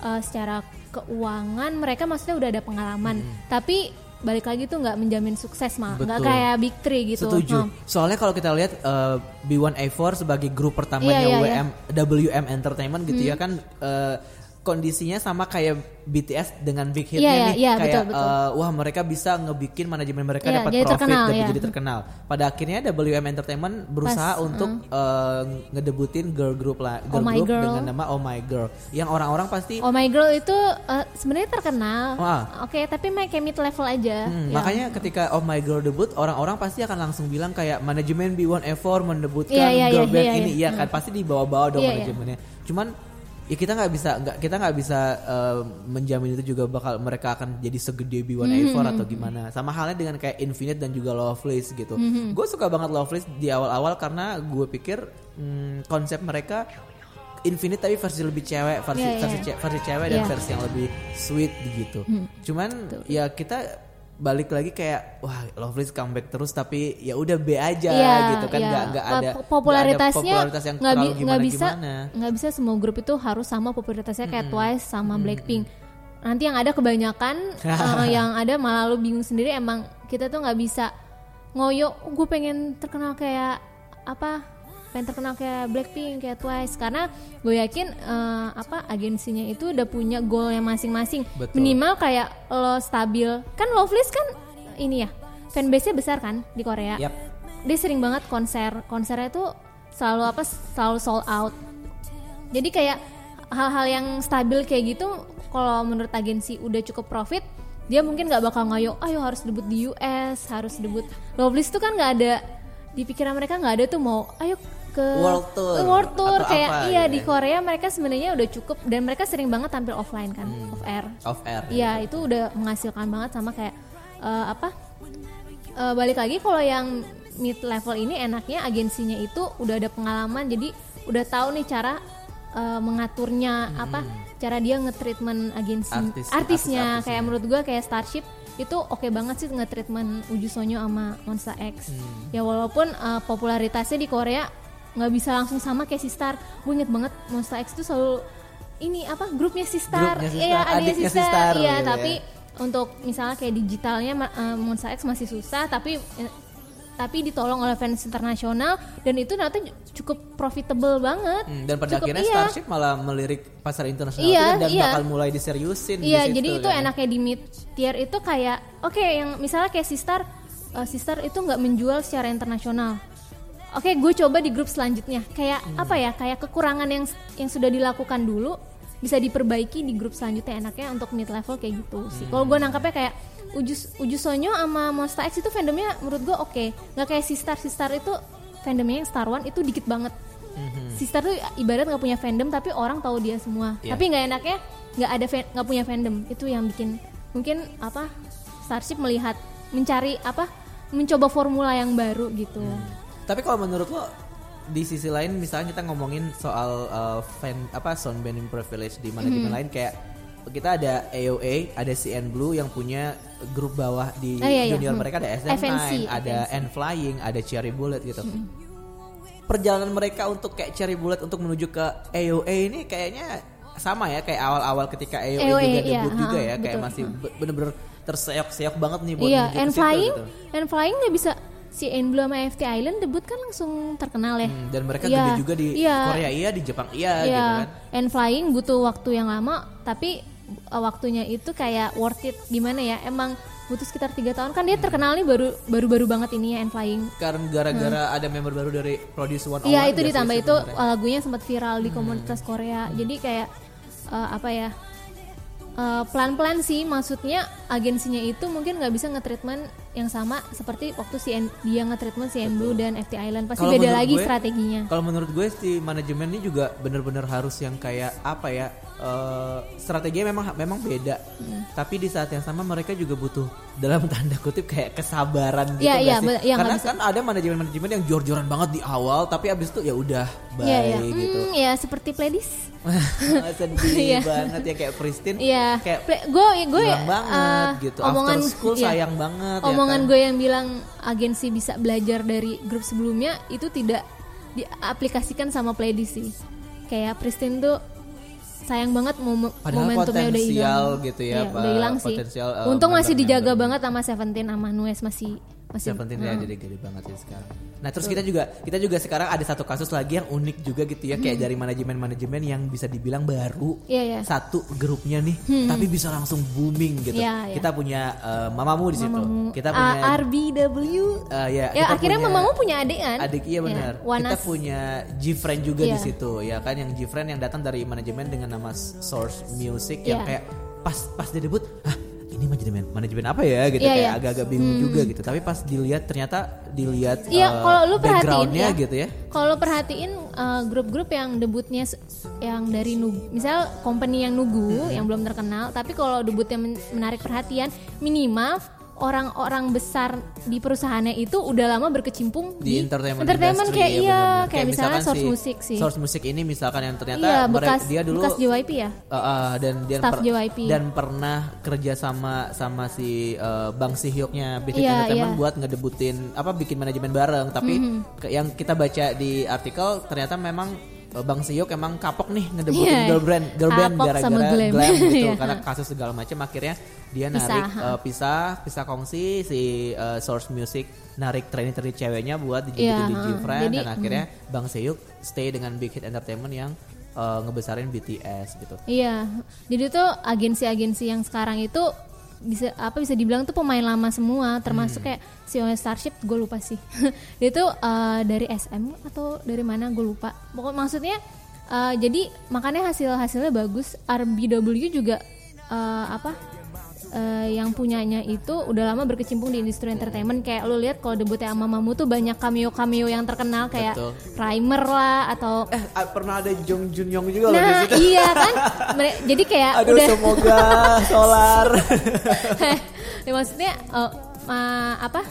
eh, secara keuangan mereka maksudnya udah ada pengalaman tapi balik lagi tuh nggak menjamin sukses malah nggak Hmm. Kayak big three gitu Setuju. Hmm. Soalnya kalau kita lihat uh, B1A4 sebagai grup pertamanya Iya, iya, WM WM Entertainment gitu ya kan uh, kondisinya sama kayak BTS dengan big hitnya Iya, iya, nih iya, kayak betul, betul. uh, wah mereka bisa ngebikin manajemen mereka Iya, dapat jadi profit terkenal, dan iya. jadi terkenal. Pada akhirnya WM Entertainment berusaha Pas, untuk uh, ngedebutin girl group lah girl Oh My group Girl. dengan nama Oh My Girl yang orang-orang pasti Oh My Girl itu eh, sebenarnya terkenal Wah. oke tapi main kayak mid level aja Hmm, Ya. Makanya ketika Oh My Girl debut, orang-orang pasti akan langsung bilang kayak manajemen B1A4 mendebutkan Iya, iya, girl iya, band iya, ini, iya. iya kan pasti dibawa-bawa dong iya. manajemennya. Cuman ya kita nggak bisa nggak kita nggak bisa eh, menjamin itu juga bakal mereka akan jadi segede B1A4 Hmm, atau gimana. Sama halnya dengan kayak Infinite dan juga Loveless gitu. Hmm, Gue suka banget Loveless di awal-awal karena gue pikir hmm, konsep mereka Infinite tapi versi lebih cewek, versi Iya, iya, versi, ce- versi cewek dan Iya. versi yang lebih sweet gitu. Cuman ya kita balik lagi kayak wah Loveless comeback terus tapi ya udah B aja Iya, gitu kan iya. nggak nggak ada Po- popularitasnya ada popularitas yang nggak terlalu gimana nggak bisa nggak bisa semua grup itu harus sama popularitasnya kayak Twice sama Blackpink. Nanti yang ada kebanyakan eh, yang ada malah lu bingung sendiri emang kita tuh nggak bisa ngoyo. Gue pengen terkenal kayak apa pengen terkenal kayak Blackpink kayak Twice. Karena gue yakin eh, apa agensinya itu udah punya goal yang masing-masing minimal kayak lo stabil. Kan Loveless kan ini ya fanbase-nya besar kan di Korea. Yap. dia sering banget konser. Konsernya tuh selalu apa selalu sold out. Jadi kayak hal-hal yang stabil kayak gitu kalau menurut agensi udah cukup profit dia mungkin nggak bakal ngayo ayo harus debut di US harus debut. Loveless tuh kan nggak ada di pikiran mereka nggak ada tuh mau ayo ke World tour world tour atau kayak apa iya gitu di ya. Korea mereka sebenarnya udah cukup dan mereka sering banget tampil offline kan off air. Off air Iya itu udah menghasilkan banget sama kayak eh, apa eh, balik lagi kalau yang mid level ini enaknya agensinya itu udah ada pengalaman jadi udah tahu nih cara eh, mengaturnya apa cara dia nge-treatment agensi Artis- artisnya. artis-artisnya. kayak menurut gua kayak Starship itu oke banget sih nge-treatment Uju Sonyo sama Monsta X. Ya walaupun eh, popularitasnya di Korea nggak bisa langsung sama kayak Sistar gue inget banget Monsta X tuh selalu ini apa grupnya Sistar iya adiknya Sistar, iya gitu tapi ya. untuk misalnya kayak digitalnya eh, Monsta X masih susah tapi eh, tapi ditolong oleh fans internasional dan itu ternyata cukup profitable banget Hmm, dan pada Cukup- akhirnya iya. Starship malah melirik pasar internasional Iya, dan iya. bakal mulai diseriusin Iya, di situ, jadi itu kan. enaknya di mid tier itu kayak oke yang misalnya kayak Sistar eh, Sistar itu nggak menjual secara internasional. Oke, gue coba di grup selanjutnya. Kayak Hmm. apa ya? Kayak kekurangan yang yang sudah dilakukan dulu bisa diperbaiki di grup selanjutnya enaknya untuk mid level kayak gitu sih. Kalau gue Hmm. nangkapnya kayak Ujus Uju Sonyo sama Monsta X itu fandomnya menurut gue oke. Nggak kayak Sistar Sistar itu fandomnya yang Star One itu dikit banget. Mhm. Sistar tuh ibarat nggak punya fandom tapi orang tahu dia semua. Iya. Tapi nggak enaknya nggak ada nggak punya fandom itu yang bikin mungkin apa Starship melihat mencari apa mencoba formula yang baru gitu. Hmm. Tapi kalau menurut lo di sisi lain misalnya kita ngomongin soal uh, fan apa sound banding privilege di manajemen Hmm. lain kayak kita ada AOA, ada CN Blue yang punya grup bawah di Oh, iya, iya. junior Hmm. mereka ada SM9, FNC, ada FNC. N Flying, ada Cherry Bullet gitu. Hmm. Perjalanan mereka untuk kayak Cherry Bullet untuk menuju ke AOA ini kayaknya sama ya kayak awal-awal ketika AOA, AOA, juga iya, debut juga ha, ya kayak betul. masih be- bener-bener terseok-seok banget nih buat Iya, menuju ke and situ flying, gitu. and flying nggak bisa si N Blue sama FT Island debut kan langsung terkenal ya. Hmm, dan mereka Iya, gede juga di iya. Korea iya, di Jepang iya, Iya, gitu kan. and flying butuh waktu yang lama, tapi uh, waktunya itu kayak worth it gimana ya? Emang butuh sekitar tiga tahun kan dia terkenal nih baru baru baru banget ini ya and flying. Karena gara-gara ada member baru dari Produce One Hmm. Iya itu ditambah itu uh, lagunya sempat viral di komunitas Korea. Jadi kayak uh, apa ya? uh, pelan-pelan sih maksudnya agensinya itu mungkin nggak bisa nge-treatment yang sama seperti waktu si N- dia nge-treatment si Blue dan FT Island pasti Kalau beda lagi gue- strateginya. Kalau menurut gue si manajemen ini juga bener-bener harus yang kayak apa ya eh, strateginya memang memang beda. Hmm. Tapi di saat yang sama mereka juga butuh dalam tanda kutip kayak kesabaran gitu nggak iya, sih? iya, Karena kan ada manajemen-manajemen yang jor-joran banget di awal tapi abis itu ya udah bye Iya iya. gitu. Hmm, ya seperti Pledis. Sedih Iya. banget ya kayak Pristine. Iya. Kayak gue gue banget gitu. Omongan After school iya. sayang banget Omongan ya kan. gue yang bilang agensi bisa belajar dari grup sebelumnya itu tidak diaplikasikan sama Pledis sih. Kayak Pristine tuh sayang banget mom Padahal momentumnya udah hilang. gitu ya, Iya, Pak, udah hilang sih. potensial, uh, Untung masih dijaga banget sama Seventeen sama Nues masih masih Seventeen ya jadi gede banget sih sekarang. Nah terus kita juga kita juga sekarang ada satu kasus lagi yang unik juga gitu ya kayak dari manajemen-manajemen yang bisa dibilang baru Hmm. Iya, iya. satu grupnya nih tapi bisa langsung booming gitu. Iya, iya. Kita punya uh, mamamu di situ. Mamamu. Kita punya RBW. uh, ya, ya akhirnya punya mamamu punya adik kan? Adik iya benar. Ya, Wanas. kita punya Gfriend juga di Iya. situ ya kan yang Gfriend yang datang dari manajemen dengan nama Source Music yang Iya. kayak pas pas dia debut, hah ini manajemen manajemen apa ya gitu Iya, kayak iya. agak-agak bingung juga gitu. Tapi pas dilihat ternyata dilihat Iya, uh, kalau lu perhatiin backgroundnya ya. gitu ya. Kalau perhatiin uh, grup-grup yang debutnya yang dari Nugu, misal company yang Nugu yang belum terkenal, tapi kalau debutnya men- menarik perhatian, minimal orang-orang besar di perusahaannya itu udah lama berkecimpung di di, entertainment, entertainment industry, kayak ya iya, benar-benar. kayak, misalnya misalkan Source si Music sih. Source Music ini misalkan yang ternyata iya, bekas dia dulu bekas JYP ya. Uh, uh, dan dia Staff JYP. dan pernah kerja sama sama si uh, Bang Sihyoknya Hit Iya, Entertainment iya. buat ngedebutin apa bikin manajemen bareng tapi Mhm. ke- yang kita baca di artikel ternyata memang Bang Sihyok emang kapok nih ngedebutin Iya, girl band girl band gara-gara sama glam. gitu Iya. karena kasus segala macam akhirnya dia Pisah, narik ha. uh, pisah pisah kongsi si uh, Source Music narik trainee-trainee ceweknya buat Iya, di ha. Gfriend Jadi, dan akhirnya Bang Seyuk stay dengan Big Hit Entertainment yang uh, ngebesarin BTS gitu. Iya, jadi tuh agensi-agensi yang sekarang itu bisa apa bisa dibilang tuh pemain lama semua, termasuk kayak si Starship, gue lupa sih. Dia tuh uh, dari SM atau dari mana gue lupa. Pokok maksudnya uh, jadi makanya hasil hasilnya bagus. RBW juga uh, apa? Uh, yang punyanya itu udah lama berkecimpung di industri entertainment kayak lo lihat kalau debutnya sama Mamu tuh banyak cameo cameo yang terkenal kayak Betul. Rhymer lah atau Eh ah, pernah ada Jung Jun Yong juga loh di nah situ. iya kan jadi kayak Aduh udah semoga solar. ya, maksudnya eh, ma- apa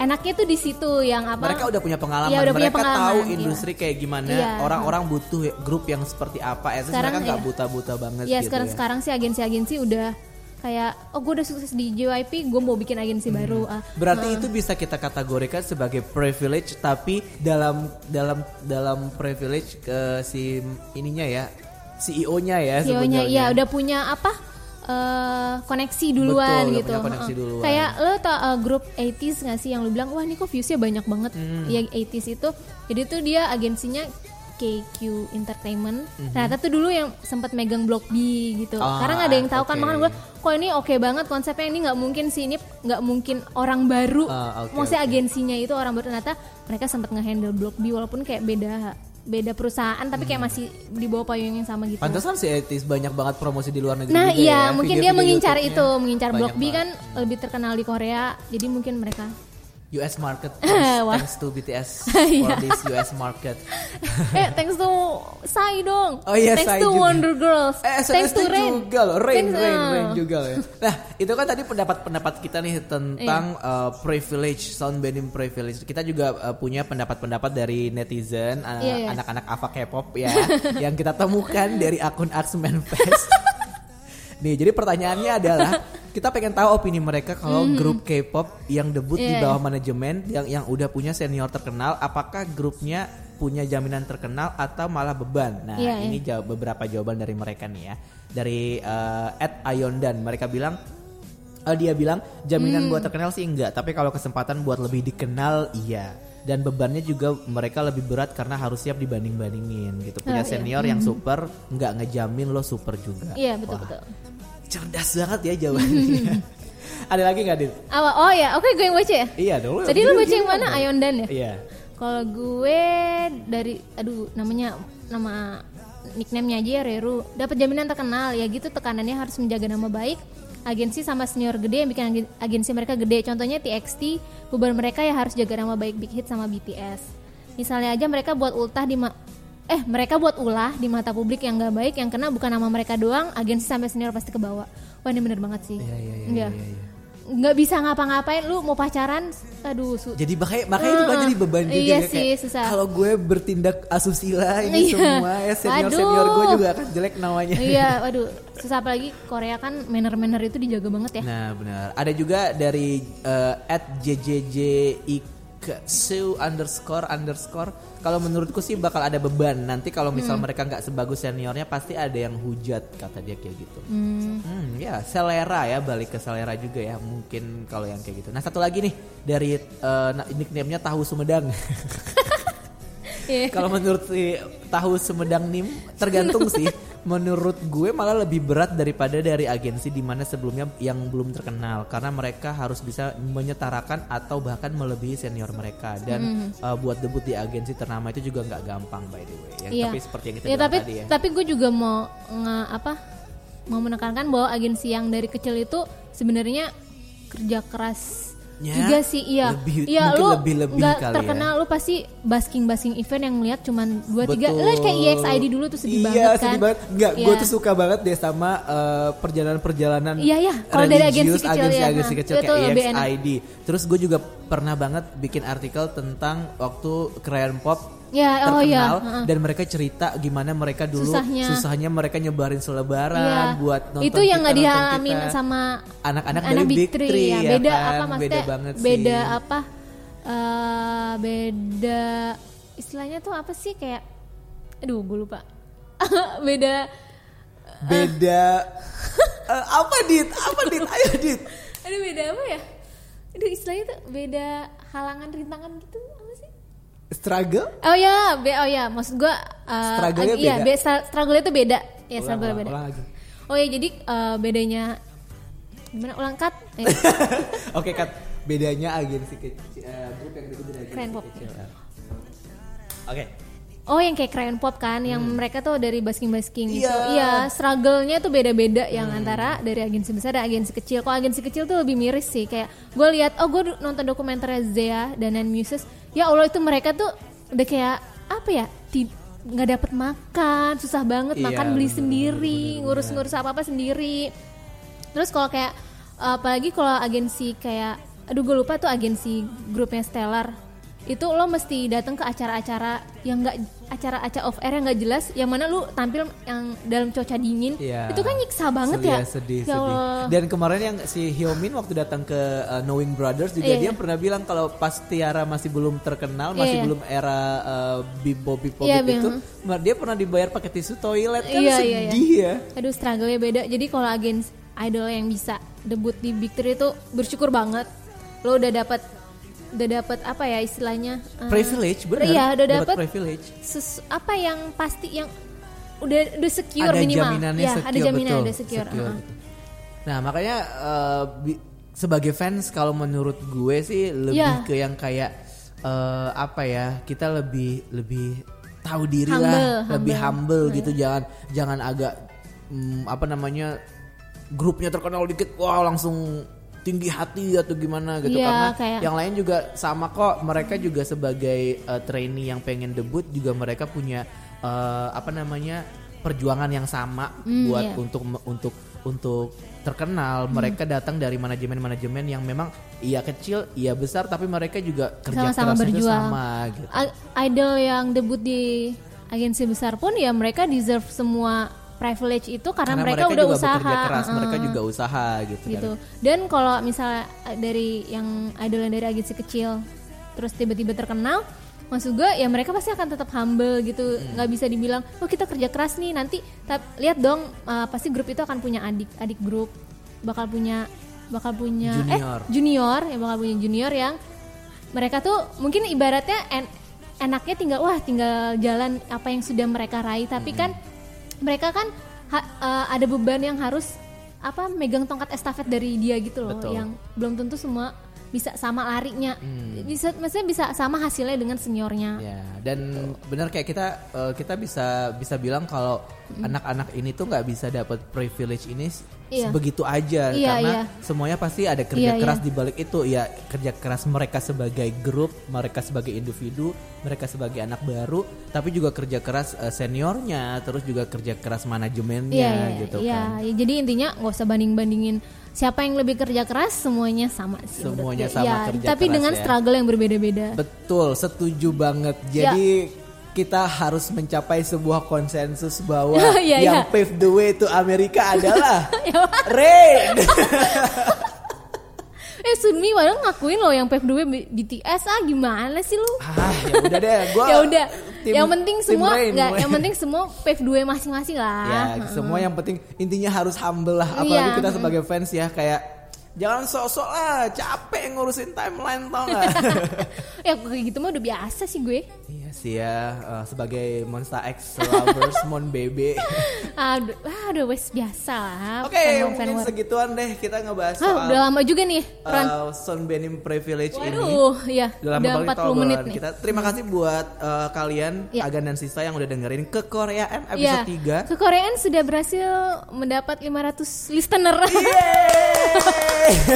enaknya tuh di situ yang apa Mereka udah punya pengalaman, Iya, udah punya mereka pengalaman, tahu iya. industri kayak gimana, Iya. orang-orang butuh grup yang seperti apa. Ya, Sekarang mereka nggak iya. buta-buta banget ya gitu sekarang ya. sekarang sih agensi-agensi udah kayak oh gue udah sukses di JYP gue mau bikin agensi baru ah. Berarti itu bisa kita kategorikan sebagai privilege tapi dalam dalam dalam privilege ke si ininya ya CEO-nya ya CEO-nya iya udah punya apa eh, koneksi duluan Betul, gitu. punya koneksi duluan. kayak lo tau eh, grup 80s gak sih yang lo bilang wah ini kok viewsnya banyak banget. Hmm. ya 80s itu. Jadi tuh dia agensinya KQ Entertainment Mhm. ternyata tuh dulu yang sempat megang blog B gitu Ah, karena nggak ada yang tahu kan oke. makanya gue kok ini oke banget konsepnya ini nggak mungkin sih ini nggak mungkin orang baru Ah, oke, maksudnya oke. agensinya itu orang baru ternyata mereka sempat ngehandle blog B walaupun kayak beda beda perusahaan tapi kayak masih di bawah payung yang sama gitu Hmm. Pantesan si Etis banyak banget promosi di luar negeri Nah juga iya ya. mungkin dia Video-video mengincar YouTube-nya itu, mengincar Blok B kan lebih terkenal di Korea, jadi mungkin mereka. US market Wah. thanks to BTS Iya. for this US market. eh thanks to Psy dong. Oh iya, thanks Psy to juga. Wonder Girls. Eh, thanks to Rain. juga loh, Rain, Thanks, Rain, uh, Rain juga loh ya. Nah, itu kan tadi pendapat-pendapat kita nih tentang Iya. uh, privilege, sound banding privilege. Kita juga uh, punya pendapat-pendapat dari netizen, uh, Iya, anak-anak Ava K-pop ya, yang kita temukan dari akun Axman Fest. Nih, jadi pertanyaannya adalah kita pengen tahu opini mereka kalau grup K-pop yang debut di Mhm. Iya, bawah manajemen yang yang udah punya senior terkenal, apakah grupnya punya jaminan terkenal atau malah beban? Nah, Iya, ini jawab beberapa jawaban dari mereka nih ya. Dari uh, Ed Ayondan, mereka bilang Eh, dia bilang jaminan Hmm. buat terkenal sih enggak, tapi kalau kesempatan buat lebih dikenal iya. Dan bebannya juga mereka lebih berat karena harus siap dibanding-bandingin gitu. Punya Oh, iya. senior yang super nggak ngejamin lo super juga. Iya betul Wah, betul. Cerdas banget ya jawabannya. Ada lagi nggak Dit? Oh ya, oke gue yang baca ya. Iya dong. Tadi lu baca yang mana? Ayondan ya? Iya. Kalau gue dari aduh namanya nama nickname-nya aja ya Reru. Dapat jaminan terkenal ya gitu tekanannya harus menjaga nama baik. Agensi sama senior gede yang bikin agen- agensi mereka gede. Contohnya TXT, beban mereka ya harus jaga nama baik Big Hit sama BTS. Misalnya aja mereka buat ultah di ma- eh mereka buat ulah di mata publik yang nggak baik yang kena bukan nama mereka doang, agensi sampai senior pasti kebawa. Wah ini bener banget sih. Iya, iya, iya, Iya. iya, iya. Nggak bisa ngapa-ngapain, lu mau pacaran, aduh su- Jadi makanya makanya itu banyak jadi beban juga Iya ya, sih, kayak, susah. Kalau gue bertindak asusila ini Iya. semua ya senior senior gue juga akan jelek namanya. iya, waduh, susah apalagi Korea kan manner-manner itu dijaga banget ya. Nah benar. Ada juga dari uh, at jjjiksu underscore underscore. Kalau menurutku sih bakal ada beban. Nanti kalau misal Hmm. mereka nggak sebagus seniornya pasti ada yang hujat kata dia kayak gitu. Hmm. Hmm, ya selera ya balik ke selera juga ya mungkin kalau yang kayak gitu. Nah satu lagi nih dari uh, na- nickname-nya tahu Sumedang. Iya. Kalau menurut si tahu Sumedang Nim tergantung sih. Menurut gue malah lebih berat daripada dari agensi di mana sebelumnya yang belum terkenal karena mereka harus bisa menyetarakan atau bahkan melebihi senior mereka dan uh, buat debut di agensi ternama itu juga nggak gampang by the way. Ya, Iya. Tapi seperti yang kita Ya, bilang tapi tadi ya. tapi gue juga mau nge apa? Mau menekankan bahwa agensi yang dari kecil itu sebenarnya kerja keras Ya, juga sih iya lebih- iya lu lebih-lebih nggak kali ya. terkenal lu pasti basking basking event yang lihat cuman dua tiga lu kayak EXID dulu tuh sedih iya, banget kan sedih banget. Enggak, gue Iya. tuh suka banget deh sama eh, perjalanan-perjalanan Iya, iya. Kalau dari agensi kecil ya, agensi-agensi ha. kecil kayak lebih enak. EXID. Terus gue juga pernah banget bikin artikel tentang waktu Crayon Pop Ya, oh iya, terkenal ha-ha. dan mereka cerita gimana mereka dulu Susahnya. mereka nyebarin selebaran Iya. buat nonton itu yang nggak dialamin kita. sama anak-anak anak dari Big Big Three, ya. ya beda kan? apa maksudnya beda banget beda sih. apa eh, beda istilahnya tuh apa sih kayak aduh gue lupa beda beda Eh, apa dit apa dit ayo dit aduh beda apa ya aduh istilahnya tuh beda halangan rintangan gitu struggle oh ya be oh ya maksud gue uh, Struggle-nya iya beda. be, struggle itu beda ya Ulang, struggle ulang, beda ulang lagi. oh ya jadi eh, bedanya gimana ulang cut Eh, Oke kat bedanya agensi kecil eh, grup yang dikut dari agensi Keren pop. kecil. Oke. Oh yang kayak Crayon Pop kan, yang mereka tuh dari basking-basking gitu. Hmm. Iya. Hmm. Iya, struggle-nya tuh beda-beda yang antara dari agensi besar dan agensi kecil. Kalau agensi kecil tuh lebih miris sih. Kayak gue lihat, oh gue nonton dokumenter Zea dan Nan Muses. Ya Allah itu mereka tuh udah kayak apa ya? nggak dapat makan, susah banget Iya, makan beli bener, sendiri, ngurus-ngurus apa-apa sendiri. Terus kalau kayak apalagi kalau agensi kayak aduh gue lupa tuh agensi grupnya Stellar itu lo mesti datang ke acara-acara yang enggak acara-acara off air yang nggak jelas yang mana lu tampil yang dalam cuaca dingin Iya. itu kan nyiksa banget Sedih ya sedih, Ya sedih. Dan kemarin yang si Hyomin waktu datang ke uh, Knowing Brothers juga Iya, dia iya. pernah bilang kalau pas Tiara masih belum terkenal, masih Iya, iya. belum era uh, Bibo Bibo Iya, itu, Bang. ma- dia pernah dibayar pakai tisu toilet kan Iya, iya, sedih ya. aduh struggle-nya beda jadi kalau agensi idol yang bisa debut di Big Three itu bersyukur banget lo udah dapat udah dapat apa ya istilahnya eh, Privilege benar. iya udah dapat privilege. ses- apa yang pasti yang udah udah secure ada minimal jaminannya ya secure, ada jaminan betul, ada secure, uh-uh. gitu. Nah makanya uh, bi- sebagai fans kalau menurut gue sih lebih Iya. ke yang kayak uh, apa ya kita lebih lebih tahu diri Humble, lah, lebih humble. humble gitu jangan jangan agak mm, apa namanya grupnya terkenal dikit wah langsung tinggi hati atau gimana gitu Iya, karena kayak- yang lain juga sama kok mereka juga sebagai uh, trainee yang pengen debut juga mereka punya uh, apa namanya perjuangan yang sama Hmm, buat iya. untuk untuk untuk terkenal Hmm. mereka datang dari manajemen-manajemen yang memang iya kecil iya besar tapi mereka juga kerja Sama-sama kerasnya itu berjuang. sama gitu idol yang debut di agensi besar pun ya mereka deserve semua privilege itu karena, mereka, udah juga usaha keras uh-uh. mereka juga usaha gitu, gitu. kan Dan kalau misalnya eh, dari yang idol yang dari agensi kecil terus tiba-tiba terkenal, maksud gue ya mereka pasti akan tetap humble gitu, Hmm. nggak bisa dibilang, oh kita kerja keras nih nanti. Tapi lihat dong, eh, pasti grup itu akan punya adik, adik grup, bakal punya bakal punya Junior. eh junior yang bakal punya junior yang mereka tuh mungkin ibaratnya en- enaknya tinggal wah tinggal jalan apa yang sudah mereka raih tapi kan mereka kan ha- eh, ada beban yang harus apa megang tongkat estafet dari dia gitu loh Betul. yang belum tentu semua bisa sama larinya bisa maksudnya bisa sama hasilnya dengan seniornya Ya, dan benar kayak kita eh, kita bisa bisa bilang kalau anak-anak ini tuh nggak bisa dapat privilege ini Iya. begitu aja Iya, karena iya. semuanya pasti ada kerja Iya, keras iya. di balik itu ya kerja keras mereka sebagai grup, mereka sebagai individu, mereka sebagai anak baru, tapi juga kerja keras eh, seniornya, terus juga kerja keras manajemennya Iya, iya, gitu iya. kan. Jadi intinya nggak usah banding bandingin siapa yang lebih kerja keras semuanya sama sih Semuanya gue. sama Ya, kerja tapi keras dengan ya. struggle yang berbeda-beda Betul, setuju banget. Ya. Jadi kita harus mencapai sebuah konsensus bahwa Iya, yang iya. pave the way to Amerika adalah Ya, Rain. eh Sunmi padahal ngakuin loh yang pave the way BTS ah gimana sih lu ah, ya udah deh, gua ya udah tim- yang penting semua Rain, nggak gue. yang penting semua pave way masing-masing lah ya, semua yang penting intinya harus humble lah. Apalagi Iya. kita sebagai fans ya kayak jangan sok-sok lah, capek ngurusin timeline tau gak? ya kayak gitu mah udah biasa sih gue iya sih ya, eh, sebagai Monster X lovers, Mon Bebe. aduh aduh wes biasa lah Oke, fan mungkin war. segituan deh kita ngebahas ah, soal udah lama juga nih Ron uh, Son Benim Privilege ini. waduh ya Udah udah banget kita 40 menit nih kita. Terima kasih buat uh, kalian Ya. Agan dan Sisa yang udah dengerin kekoreaan episode Ya, 3. ke Koreaan sudah berhasil mendapat 500 listener.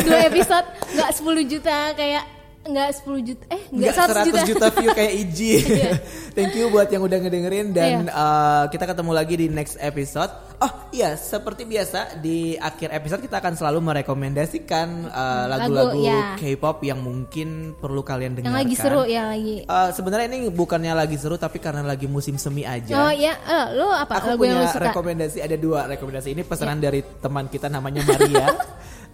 Dua episode nggak 10 juta kayak nggak 10 juta eh nggak Nggak 100 juta. juta view kayak Iji. Iya. Thank you buat yang udah ngedengerin dan Iya. uh, kita ketemu lagi di next episode. Oh iya, seperti biasa di akhir episode kita akan selalu merekomendasikan uh, Lagu, lagu-lagu ya. K-pop yang mungkin perlu kalian dengarkan. Yang lagi seru ya lagi. Uh, sebenarnya ini bukannya lagi seru tapi karena lagi musim semi aja. Oh ya, eh, lo apa Aku lagu yang punya lo suka? rekomendasi ada dua rekomendasi ini pesanan dari teman kita namanya Maria.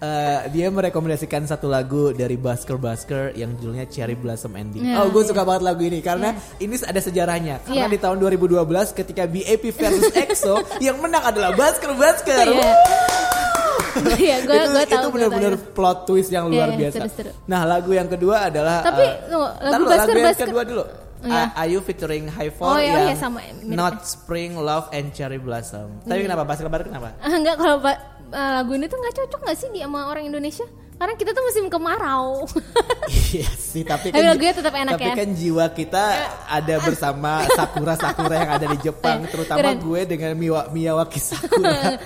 Eh, dia merekomendasikan satu lagu dari Basker Basker yang judulnya Cherry Blossom Ending. Ya, oh, gue ya. suka banget lagu ini karena ini ada sejarahnya. Karena Ya. di tahun 2012 ketika BAP versus EXO yang menang adalah Basker Basker. Iya. Iya, gue itu gue tahu. itu benar-benar plot twist yang luar Iya, iya, biasa. seru-seru. Nah, lagu yang kedua adalah Tapi, ntar lagu Basker yang Basker- kedua dulu. Iya. Ah, Ayu featuring High Four Oh, iya, yang iya, sama, mirip. Not Spring Love and Cherry Blossom. Tapi kenapa Basker Basker kenapa? Enggak kalau Eh, lagu ini tuh nggak cocok nggak sih di sama orang Indonesia? Karena kita tuh musim kemarau. Iya sih, tapi Tapi kan lagunya tetap enak tapi ya. kan jiwa kita ada bersama sakura-sakura yang ada di Jepang, terutama keren. gue dengan Miwa, Miyawaki Sakura.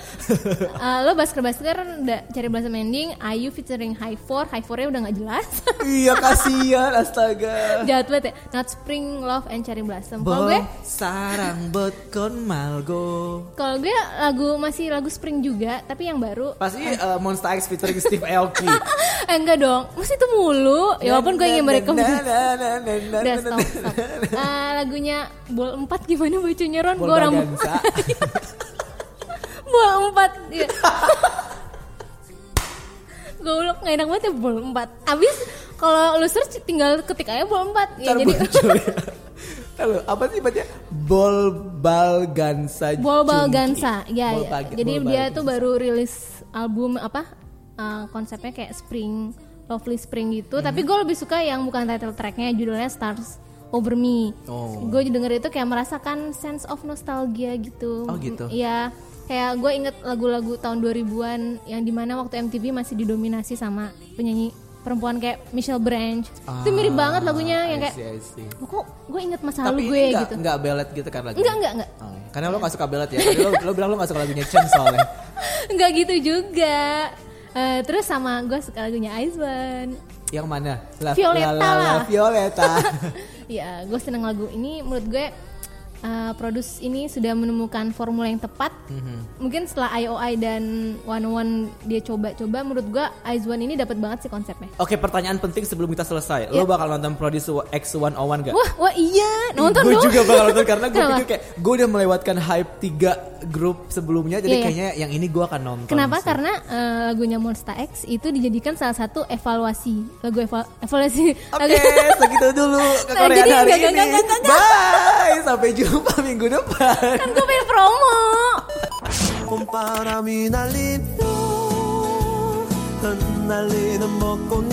Eh, lo Basker Basker udah cari bahasa mending Ayu featuring High Four High Four-nya udah nggak jelas iya kasihan, astaga. jahat banget ya Not Spring Love and Cherry Blossom kalau gue sarang bot kon malgo. kalau gue lagu masih lagu Spring juga tapi yang baru Pasti uh, Monster X featuring Steve Aoki. eh enggak dong masih itu mulu ya walaupun gue ingin na, udah stop, stop. Eh, lagunya Bol 4 gimana bacanya Ron gue orang. Bol 4 iya. Goblok nggak enak banget ya Bol 4 Abis kalau lu search tinggal ketik aja Bol 4 ya Ntar jadi. Halo, apa sih bacanya? Bol Balgansa. Bol. Balganza, ya, ya. Jadi Bol dia tuh baru rilis album apa? Eh, konsepnya kayak spring, lovely spring gitu. Tapi Mhm. gue lebih suka yang bukan title tracknya, judulnya Stars Over Me. Oh. Gue denger itu kayak merasakan sense of nostalgia gitu. Oh, gitu. Iya. Kayak gue inget lagu-lagu tahun 2000-an yang di mana waktu MTV masih didominasi sama penyanyi perempuan kayak Michelle Branch. itu mirip banget lagunya yang Ah, I kayak see, I see. "Oh, kok gue inget masa lalu gue enggak, gitu. enggak belet gitu kan lagunya? Enggak, enggak, enggak. Oh, karena lo gak suka belet ya. Lo, lo bilang lo gak suka lagunya Chen soalnya. Enggak gitu juga. Eh, terus sama gue suka lagunya Iceman. Yang mana? La, Violeta la, la, la. Violeta. ya, gue seneng lagu ini. Menurut gue eh, produs ini sudah menemukan formula yang tepat. Mhm. Mungkin setelah IOI dan One One dia coba-coba, menurut gue Iceman ini dapat banget sih konsepnya. Oke, pertanyaan penting sebelum kita selesai. Ya. Lo bakal nonton Produce X101 gak? Wah, wah iya, nonton gue dong. juga bakal nonton karena gue pikir kayak gue udah melewatkan hype tiga grup sebelumnya jadi Iya, iya. kayaknya yang ini gue akan nonton. Kenapa? sih. Karena eh, lagunya Monster X itu dijadikan salah satu evaluasi lagu eva- evaluasi. Oke, lagu- segitu dulu Nah, jadi hari enggak, ini. enggak, enggak, enggak, Bye, sampai jumpa minggu depan. kan gue pengen promo. 봄바람이 날리며 흩날리는 벚꽃잎